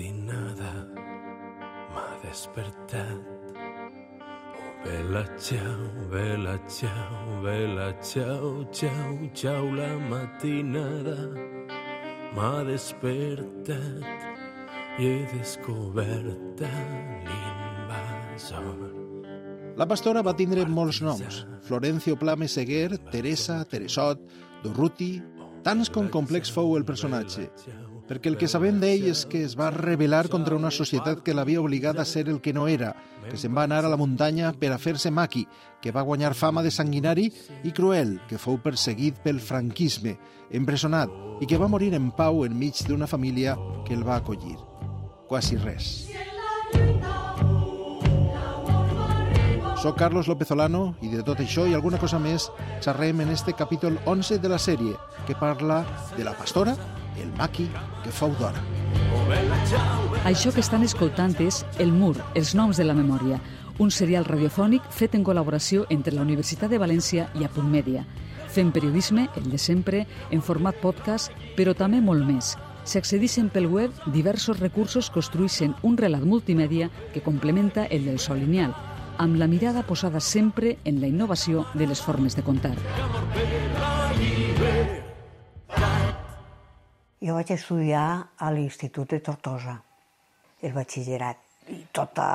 matinada m'ha despertat. Oh, vela, ciao, vela, ciao, vela, ciao, ciao, ciao, la matinada m'ha despertat i he descobert l'invasor. La pastora va tindre molts noms. Florencio Plame Seguer, Teresa, Teresot, Durruti... Tants com complex fou el personatge, perquè el que sabem d'ell és que es va rebel·lar contra una societat que l'havia obligat a ser el que no era, que se'n va anar a la muntanya per a fer-se maqui, que va guanyar fama de sanguinari i cruel, que fou perseguit pel franquisme, empresonat i que va morir en pau enmig d'una família que el va acollir. Quasi res. Soc Carlos López Olano i de tot això i alguna cosa més xerrem en este capítol 11 de la sèrie que parla de la pastora, el maqui que fou d'hora. Això que estan escoltant és El Mur, els noms de la memòria, un serial radiofònic fet en col·laboració entre la Universitat de València i Apunt Mèdia. Fem periodisme, el de sempre, en format podcast, però també molt més. S'accedixen pel web diversos recursos construeixen un relat multimèdia que complementa el del sol lineal, amb la mirada posada sempre en la innovació de les formes de contar. Jo vaig estudiar a l'Institut de Tortosa, el batxillerat, i tota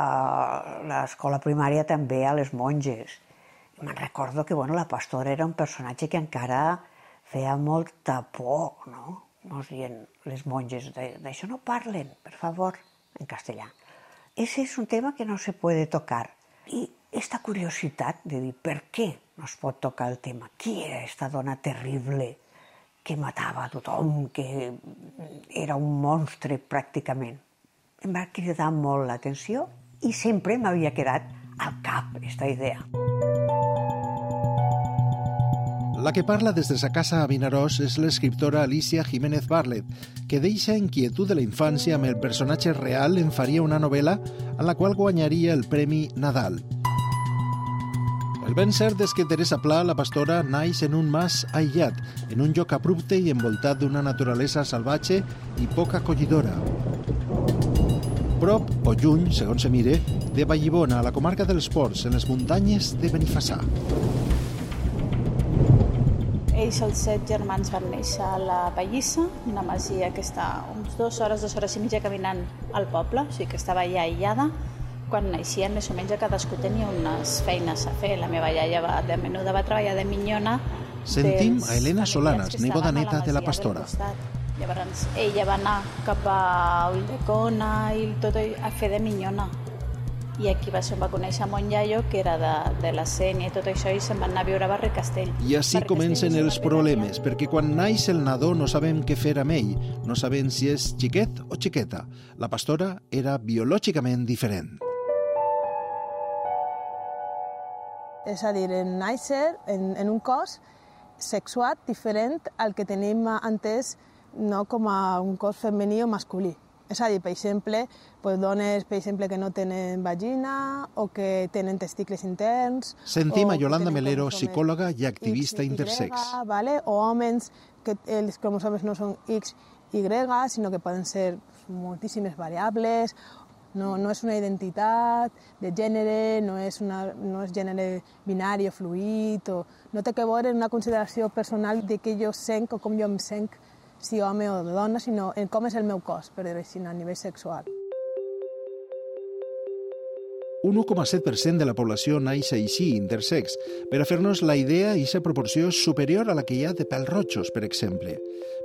l'escola primària també a les monges. Me'n recordo que bueno, la pastora era un personatge que encara feia molta por, no? Nos dient les monges, d'això no parlen, per favor, en castellà. Ese és un tema que no se puede tocar. I esta curiositat de dir per què no es pot tocar el tema, qui era aquesta dona terrible que matava a tothom, que era un monstre pràcticament. Em va cridar molt l'atenció i sempre m'havia quedat al cap aquesta idea. La que parla des de sa casa a Vinaròs és l'escriptora Alicia Jiménez Barlet, que deixa inquietud de la infància amb el personatge real en faria una novel·la en la qual guanyaria el Premi Nadal. El ben cert és que Teresa Pla, la pastora, naix en un mas aïllat, en un lloc abrupte i envoltat d'una naturalesa salvatge i poc acollidora. Prop o lluny, segons se mire, de Vallibona, a la comarca dels Ports, en les muntanyes de Benifassà. Ells, els set germans, van néixer a la Pallissa, una masia que està uns dues hores, dues hores i mitja caminant al poble, o sigui que estava allà aïllada. Quan naixien, més o menys, cadascú tenia unes feines a fer. La meva iaia va, de menuda va treballar de minyona. Sentim a Helena Solanas, neboda neta de la pastora. Llavors, ella va anar cap a Ulldecona i tot a fer de minyona i aquí va ser on va conèixer mon iaio, que era de, de la Sènia i tot això, i se'n van anar a viure a Barri Castell. I així comencen els problemes, perquè quan naix el nadó no sabem què fer amb ell, no sabem si és xiquet o xiqueta. La pastora era biològicament diferent. És a dir, en nàixer en, en un cos sexuat diferent al que tenim entès no com a un cos femení o masculí. És a dir, per exemple, pues, dones per exemple, que no tenen vagina o que tenen testicles interns... Sentim a Yolanda Melero, psicòloga i activista X, intersex. Y, vale? o homes que els cromosomes no són X, Y, sinó que poden ser moltíssimes variables, no, no és una identitat de gènere, no és, una, no és gènere binari o fluid, o no té que veure una consideració personal de què jo sent o com jo em sent si home o dona, sinó en com és el meu cos, per dir així, a nivell sexual. Un 1,7% de la població naix així, intersex. Per a fer-nos la idea, aquesta proporció és superior a la que hi ha de pèl rojos, per exemple.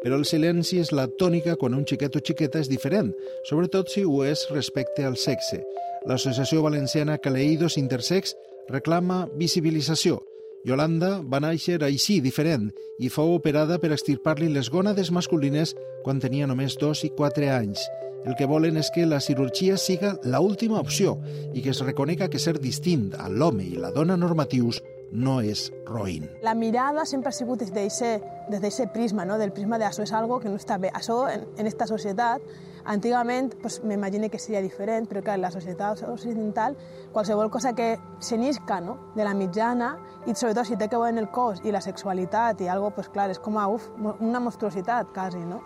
Però el silenci és la tònica quan un xiquet o xiqueta és diferent, sobretot si ho és respecte al sexe. L'Associació Valenciana Caleidos Intersex reclama visibilització, Yolanda va néixer així, diferent, i fou operada per extirpar-li les gònades masculines quan tenia només dos i quatre anys. El que volen és que la cirurgia siga la última opció i que es reconega que ser distint a l'home i la dona normatius no és roïn. La mirada sempre ha sigut des d'aquest prisma, no? del prisma de és algo que no està bé. Això, en, en esta societat, antigament, pues, m'imagino que seria diferent, però en la societat occidental, qualsevol cosa que s'enisca no? de la mitjana, i sobretot si té que veure en el cos i la sexualitat i algo, pues, clar, és com a, uf, una monstruositat, quasi, no?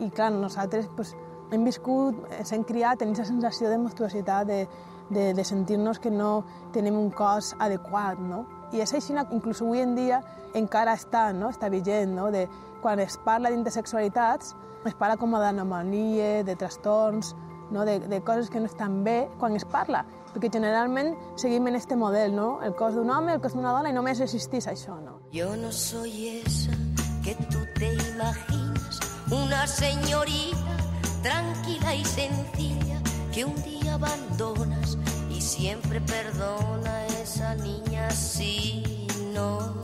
I clar, nosaltres pues, hem viscut, ens hem criat, tenim la sensació de monstruositat, de, de, de sentir-nos que no tenim un cos adequat, no? I és així, inclús avui en dia, encara està, no? està vigent, no? de, quan es parla d'intersexualitats, es parla com d'anomalies, de trastorns, no? de, de coses que no estan bé quan es parla, perquè generalment seguim en este model, no? el cos d'un home, el cos d'una dona, i només existís això. No? Yo no soy esa que tú te imaginas, una señorita tranquila y sencilla que un día abandonas y siempre perdona esa niña sí, no,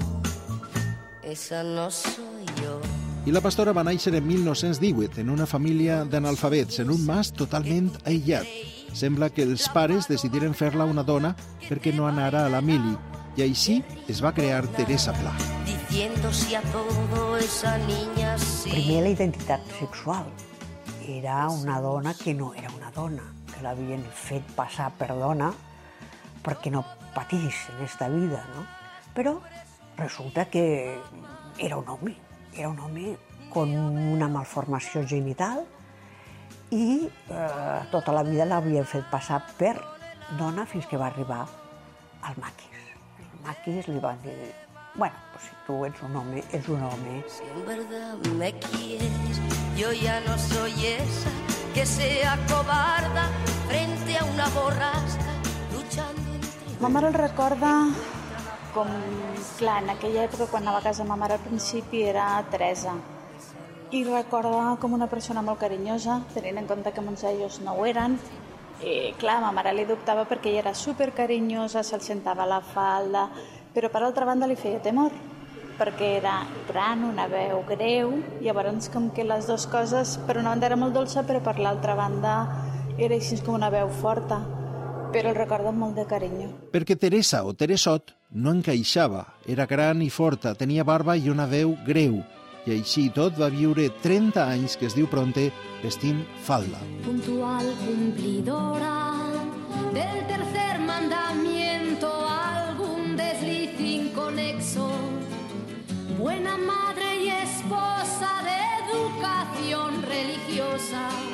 esa no soy yo. I la pastora va néixer en 1918 en una família d'analfabets, en un mas totalment aïllat. Sembla que els pares decidiren fer-la una dona perquè no anara a la mili, i així es va crear Teresa Pla. Diciendo sí a todo esa niña sí. Primer la identitat sexual. Era una dona que no era una dona, que l'havien fet passar per dona perquè no patís en esta vida, no? Però resulta que era un home, era un home con una malformació genital i eh, tota la vida l'havien fet passar per dona fins que va arribar al maquis. Els maquis li van dir, bueno, pues si tu ets un home, ets un home. Si en verdad me quieres, yo ya no soy esa que sea cobarda frente a una borrasca. Ma mare el recorda com, clar, en aquella època quan anava a casa ma mare al principi era Teresa. I recorda com una persona molt carinyosa, tenint en compte que molts d'ells no ho eren. I, clar, ma mare li dubtava perquè ella era super carinyosa, se'l sentava a la falda, però per altra banda li feia temor, perquè era gran, una veu greu, llavors com que les dues coses, per una banda era molt dolça, però per l'altra banda era així com una veu forta, però el recordo amb molt de carinyo. Perquè Teresa o Teresot no encaixava, era gran i forta, tenia barba i una veu greu, i així i tot va viure 30 anys que es diu Pronte vestint falda. puntual cumplidora del tercer mandamiento,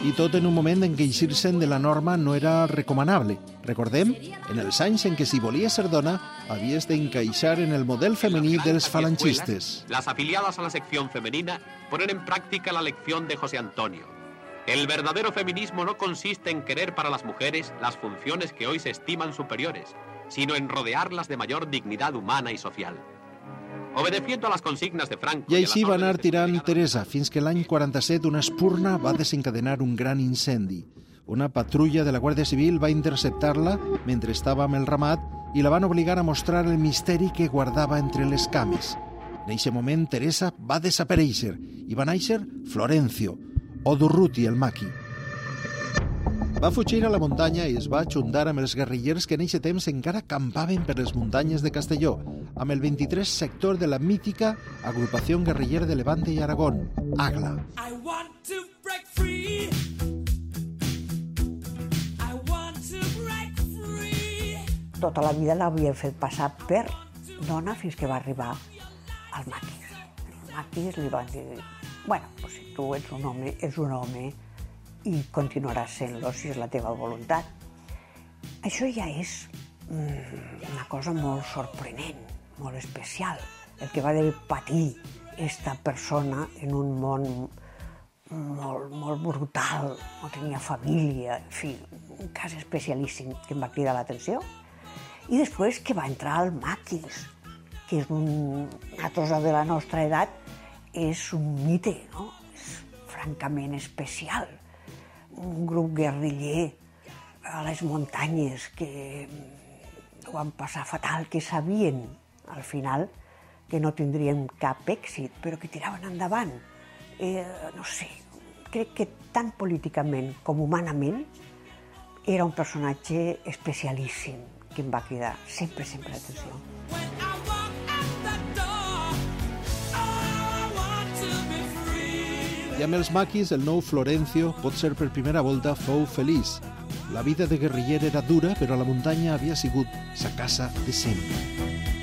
I tot en un moment en què eixir-se'n de la norma no era recomanable. Recordem, en els anys en què si volia ser dona, havies d'encaixar en el model femení dels falangistes. Las afiliadas a la sección femenina ponen en práctica la lección de José Antonio. El verdadero feminismo no consiste en querer para las mujeres las funciones que hoy se estiman superiores, sino en rodearlas de mayor dignidad humana y social. Obedeciendo a las consignas de Franco... I així va anar tirant Teresa fins que l'any 47 una espurna va desencadenar un gran incendi. Una patrulla de la Guàrdia Civil va interceptar-la mentre estava amb el ramat i la van obligar a mostrar el misteri que guardava entre les cames. En aquest moment, Teresa va desaparèixer i va néixer Florencio, o Durruti el maqui. Va fugir a la muntanya i es va ajuntar amb els guerrillers que en aquest temps encara campaven per les muntanyes de Castelló, amb el 23 sector de la mítica agrupació guerriller de Levante i Aragón, AGLA. I want to break free. I want to break free. Tota la vida l'havien fet passar per dona fins que va arribar al maquis. El maquis li van dir, bueno, pues si tu ets un home, ets un home i continuaràs sent-lo si és la teva voluntat. Això ja és mm, una cosa molt sorprenent, molt especial, el que va de patir esta persona en un món molt, molt brutal, no tenia família, en fi, un cas especialíssim que em va cridar l'atenció. I després que va entrar al Maquis, que és un, cosa de la nostra edat, és un mite, no? És francament especial. Un grup guerriller a les muntanyes que ho van passar fatal, que sabien al final que no tindrien cap èxit, però que tiraven endavant. Eh, no sé, crec que tant políticament com humanament era un personatge especialíssim que em va cridar sempre, sempre l'atenció. I amb els maquis, el nou Florencio, pot ser per primera volta, fou feliç. La vida de guerriller era dura, però la muntanya havia sigut sa casa de sempre.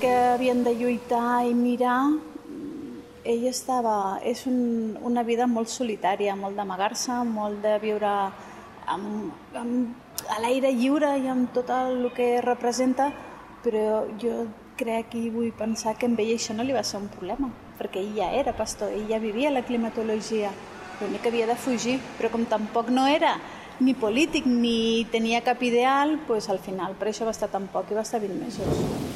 Que havien de lluitar i mirar, ell estava... És un, una vida molt solitària, molt d'amagar-se, molt de viure amb, amb, a l'aire lliure i amb tot el que representa, però jo crec i vull pensar que amb ell això no li va ser un problema, perquè ell ja era pastor, ell ja vivia la climatologia, l'únic que havia de fugir, però com tampoc no era ni polític ni tenia cap ideal, doncs al final per això va estar tan poc i va estar 20 mesos.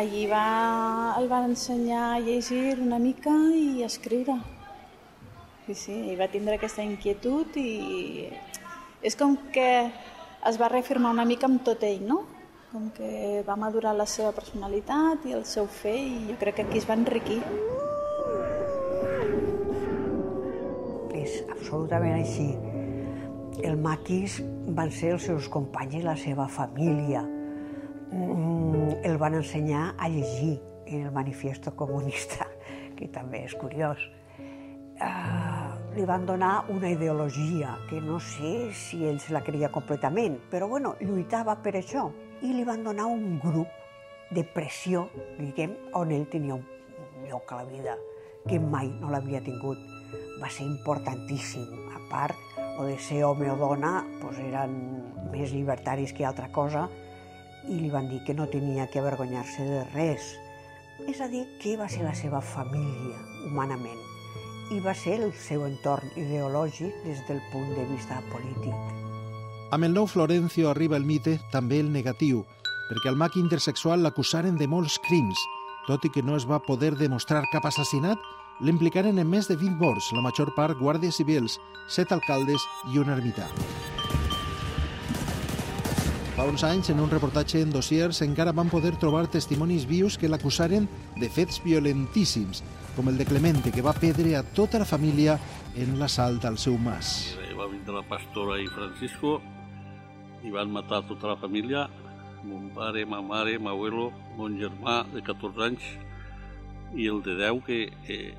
Allí va, el van ensenyar a llegir una mica i a escriure. Sí, sí, ell va tindre aquesta inquietud i és com que es va reafirmar una mica amb tot ell, no? Com que va madurar la seva personalitat i el seu fer i jo crec que aquí es va enriquir. És absolutament així. El maquis van ser els seus companys i la seva família. Mm, el van ensenyar a llegir en el manifiesto comunista, que també és curiós. Uh, li van donar una ideologia que no sé si ell se la creia completament, però bueno, lluitava per això. I li van donar un grup de pressió, diguem, on ell tenia un lloc a la vida que mai no l'havia tingut. Va ser importantíssim. A part, o de ser home o dona, doncs eren més llibertaris que altra cosa, i li van dir que no tenia que avergonyar-se de res. És a dir, que va ser la seva família, humanament, i va ser el seu entorn ideològic des del punt de vista polític. Amb el nou Florencio arriba el mite, també el negatiu, perquè al maqui intersexual l'acusaren de molts crims. Tot i que no es va poder demostrar cap assassinat, l'implicaren en més de 20 morts, la major part guàrdies civils, set alcaldes i un ermità. Fa uns anys, en un reportatge en dossiers, encara van poder trobar testimonis vius que l'acusaren de fets violentíssims, com el de Clemente, que va perdre a tota la família en l'assalt al seu mas. Va vindre la pastora i Francisco i van matar tota la família, mon pare, ma mare, ma abuelo, mon germà de 14 anys i el de 10 que eh,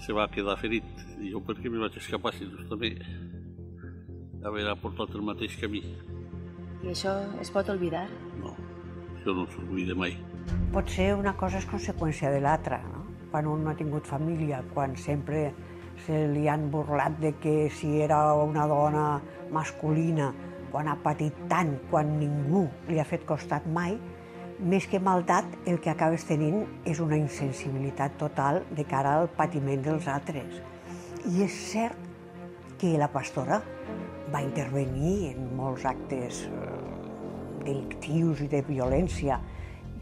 se va quedar ferit. I jo perquè me vaig escapar si tu també haver portat el mateix camí. I això es pot oblidar? No, això no s'oblida mai. Potser una cosa és conseqüència de l'altra, no? Quan un no ha tingut família, quan sempre se li han burlat de que si era una dona masculina, quan ha patit tant, quan ningú li ha fet costat mai, més que maldat, el que acabes tenint és una insensibilitat total de cara al patiment dels altres. I és cert que la pastora va intervenir en molts actes delictius i de violència.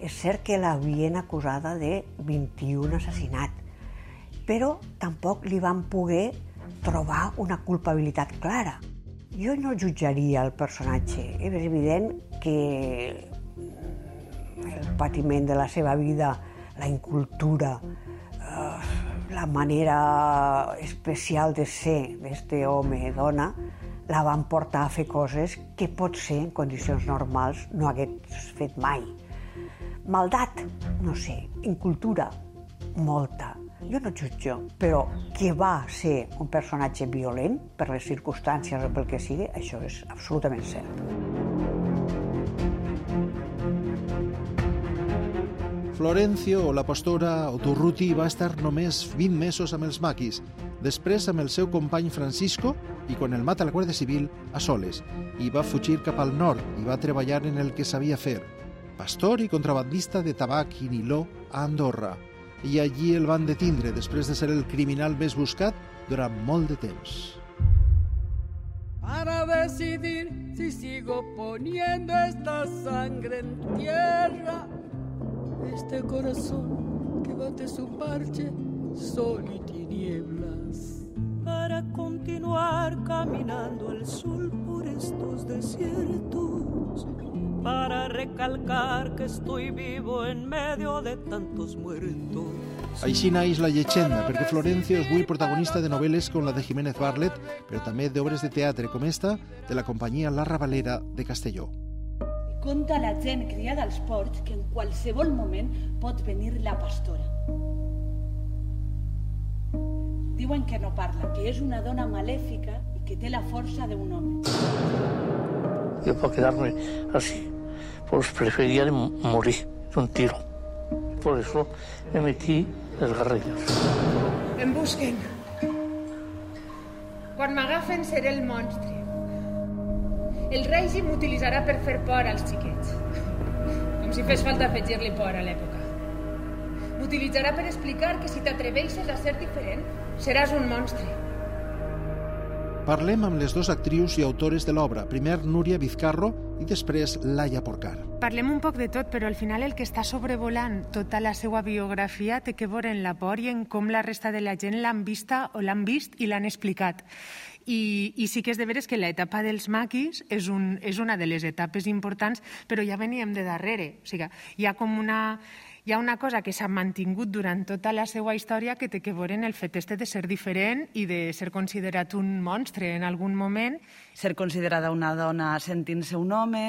És cert que l'havien acusada de 21 assassinats, però tampoc li van poder trobar una culpabilitat clara. Jo no jutjaria el personatge. És evident que el patiment de la seva vida, la incultura, eh, la manera especial de ser d'este home-dona, la van portar a fer coses que potser en condicions normals no hagués fet mai. Maldat, no sé, incultura, molta. Jo no jutjo, però que va ser un personatge violent per les circumstàncies o pel que sigui, això és absolutament cert. Florencio, la pastora o Turruti va estar només 20 mesos amb els maquis, després amb el seu company Francisco i quan el mata la Guàrdia Civil a soles, i va fugir cap al nord i va treballar en el que sabia fer, pastor i contrabandista de tabac i niló a Andorra. I allí el van detindre després de ser el criminal més buscat durant molt de temps. para decidir si sigo poniendo esta sangre en tierra. Este corazón que bate su parche, sol y tinieblas. Para continuar caminando al sur por estos desiertos. Para recalcar que estoy vivo en medio de tantos muertos. Així naix la llegenda, perquè Florencio és avui protagonista de novel·les com la de Jiménez Barlet, però també d'obres de teatre com esta de la companyia La Ravalera de Castelló. Conta la gent criada als ports que en qualsevol moment pot venir la pastora. Diuen que no parla, que és una dona malèfica i que té la força d'un home. yo para quedarme así, pues prefería morir de un tiro. Por eso me metí les garrelles. Em busquen. Quan m'agafen seré el monstre. El règim m'utilitzarà per fer por als xiquets. Com si fes falta afegir-li por a l'època. M'utilitzarà per explicar que si t'atreveixes a ser diferent, seràs un monstre. Parlem amb les dues actrius i autores de l'obra, primer Núria Vizcarro i després Laia Porcar. Parlem un poc de tot, però al final el que està sobrevolant tota la seva biografia té que veure en la por i en com la resta de la gent l'han vista o l'han vist i l'han explicat. I, I sí que és de veres que l'etapa dels maquis és, un, és una de les etapes importants, però ja veníem de darrere. O sigui, hi ha com una hi ha una cosa que s'ha mantingut durant tota la seva història que té que veure en el fet este de ser diferent i de ser considerat un monstre en algun moment. Ser considerada una dona sentint-se un home.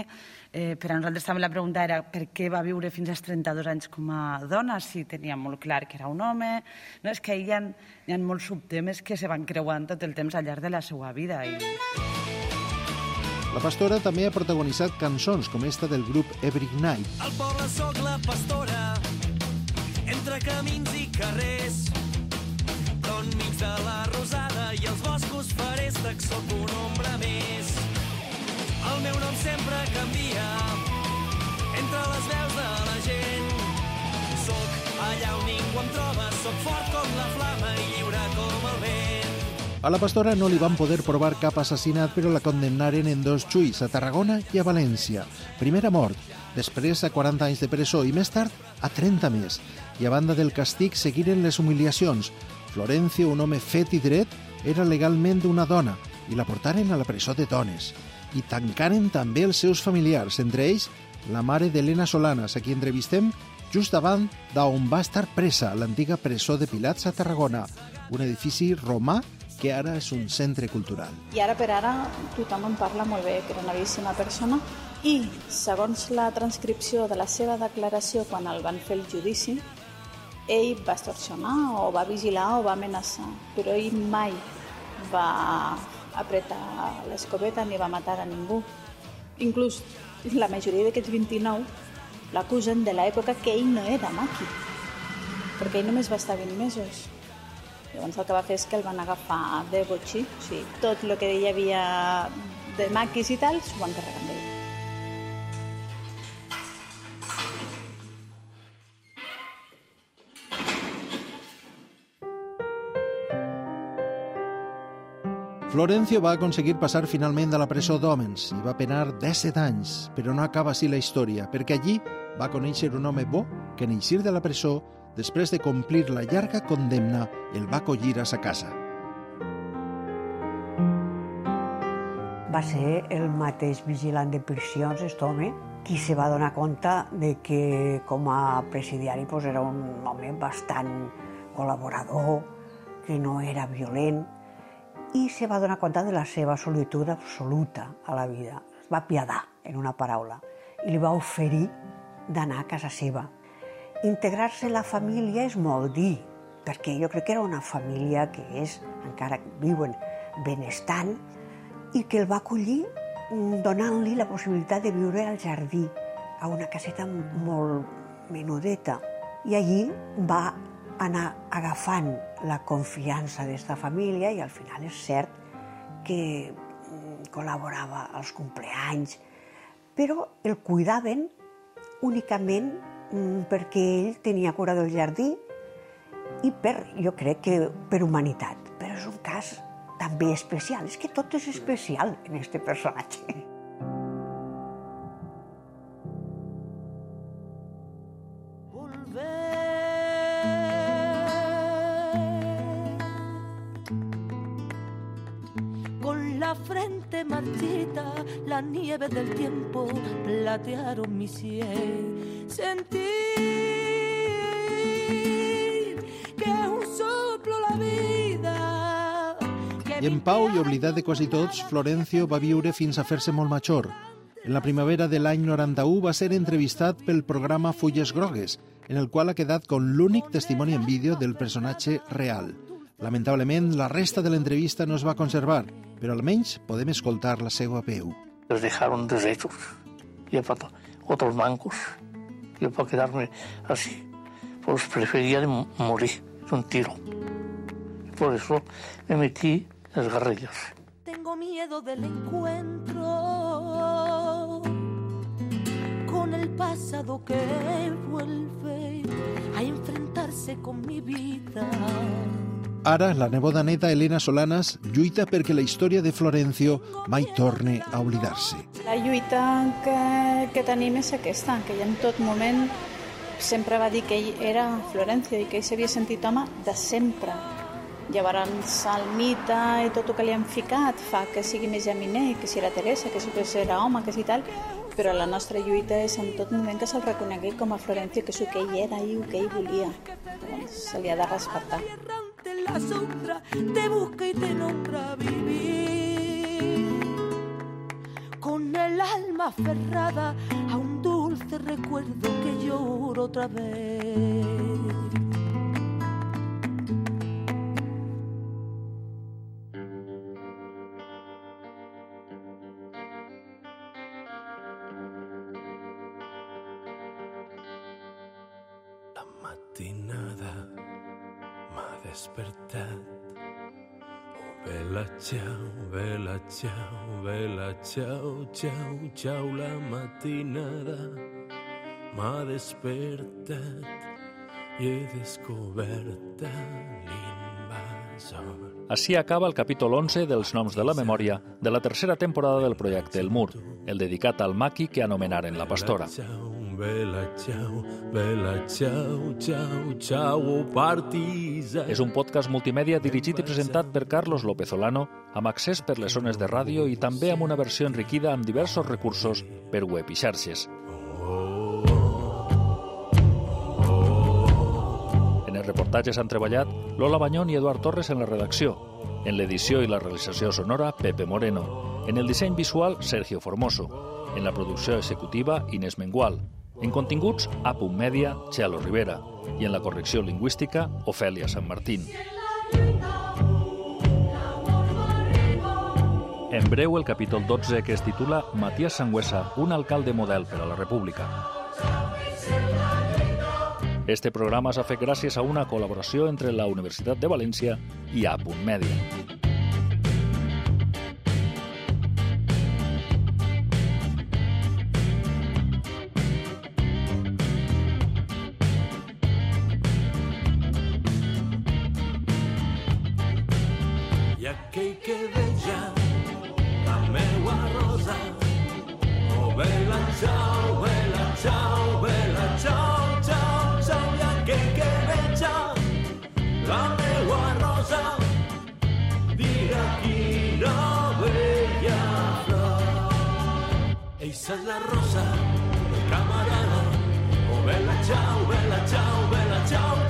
Eh, per a nosaltres també la pregunta era per què va viure fins als 32 anys com a dona si tenia molt clar que era un home. No, és que hi ha, hi ha molts subtemes que se van creuant tot el temps al llarg de la seva vida. I... La pastora també ha protagonitzat cançons com esta del grup Every Night. Al poble sóc la pastora, entre camins i carrers, d'enmig de la rosada i els boscos faré sóc un ombra més. El meu nom sempre canvia, entre les veus de la gent. Soc allà on ningú em troba, soc fort com la flama i lliure com el vent. A la pastora no li van poder provar cap assassinat, però la condemnaren en dos juïs, a Tarragona i a València. Primer a mort, després a 40 anys de presó i més tard a 30 més. I a banda del castig seguiren les humiliacions. Florencio, un home fet i dret, era legalment una dona i la portaren a la presó de dones. I tancaren també els seus familiars, entre ells la mare d'Helena Solanas, a qui entrevistem just davant d'on va estar presa l'antiga presó de Pilats a Tarragona, un edifici romà que ara és un centre cultural. I ara per ara tothom en parla molt bé, que era una bellíssima persona, i segons la transcripció de la seva declaració quan el van fer el judici, ell va extorsionar o va vigilar o va amenaçar, però ell mai va apretar l'escopeta ni va matar a ningú. Inclús la majoria d'aquests 29 l'acusen de l'època que ell no era maqui, perquè ell només va estar 20 mesos. Llavors el que va fer és que el van agafar de botxí, o sigui, tot el que hi havia de maquis i tal, s'ho van carregar amb ell. Florencio va aconseguir passar finalment a la presó d'hòmens i va penar 17 anys, però no acaba així la història, perquè allí va conèixer un home bo que en eixir de la presó després de complir la llarga condemna, el va acollir a sa casa. Va ser el mateix vigilant de prisions, aquest home, qui se va donar compte de que com a presidiari pues, era un home bastant col·laborador, que no era violent, i se va donar compte de la seva solitud absoluta a la vida. Es va piadar, en una paraula, i li va oferir d'anar a casa seva integrar-se la família és molt dir, perquè jo crec que era una família que és, encara viuen benestant, i que el va acollir mm, donant-li la possibilitat de viure al jardí, a una caseta molt menudeta. I allí va anar agafant la confiança d'esta família i al final és cert que mm, col·laborava als compleanys, però el cuidaven únicament perquè ell tenia cura del jardí i per, jo crec que per humanitat. Però és un cas també especial. És que tot és especial en este personatge. la frente marchita, la nieve del tiempo platearon mi sien. Sentir que un soplo la vida. I en pau i oblidat de quasi tots, Florencio va viure fins a fer-se molt major. En la primavera de l'any 91 va ser entrevistat pel programa Fulles Grogues, en el qual ha quedat com l'únic testimoni en vídeo del personatge real. Lamentablement, la resta de l'entrevista no es va conservar, però almenys podem escoltar la seva veu. Les dejaron deshechos. Y otros mancos. Yo para quedarme así, pues prefería morir de un tiro. Por eso me metí en las guerrillas. Tengo miedo del encuentro con el pasado que vuelve a enfrentarse con mi vida. Ara, la neboda neta Elena Solanas lluita perquè la història de Florencio mai torne a oblidar-se. La lluita que, que tenim és aquesta, que ell en tot moment sempre va dir que ell era Florencio i que ell s'havia sentit home de sempre. Llavors el mite i tot el que li han ficat fa que sigui més geminer, que si era Teresa, que si era home, que si tal, però la nostra lluita és en tot moment que se'l reconegui com a Florencio, que és el que ell era i el que ell volia. Llavors se li ha de respectar. Te busca y te nombra vivir con el alma aferrada a un dulce recuerdo que lloro otra vez. Despertat. Oh, vela, ciao, vela, ciao, vela, ciao, ciao, ciao, la matinada m'ha despertat i he descobert l'invasor. Així acaba el capítol 11 dels Noms de la Memòria de la tercera temporada del projecte El Mur, el dedicat al maqui que anomenaren la pastora. Vela, ciao, vela, ciao, ciao, ciao, partisa. És un podcast multimèdia dirigit i presentat per Carlos López Olano, amb accés per les zones de ràdio i també amb una versió enriquida amb diversos recursos per web i xarxes. En els reportatges han treballat Lola Banyón i Eduard Torres en la redacció. En l'edició i la realització sonora, Pepe Moreno. En el disseny visual, Sergio Formoso. En la producció executiva, Inés Mengual. En continguts, a Punt Mèdia, Chelo Rivera. I en la correcció lingüística, Ofèlia San Martín. En breu, el capítol 12, que es titula Matías Sangüesa, un alcalde model per a la República. Este programa s'ha fet gràcies a una col·laboració entre la Universitat de València i A Punt Mèdia. Ciao, vela, ciao, vela, ciao, ciao, ciao i aquell que veja la meua rosa dirà quina bella flor Eixa és la rosa del camarada. Oh, vela, ciao, vela, ciao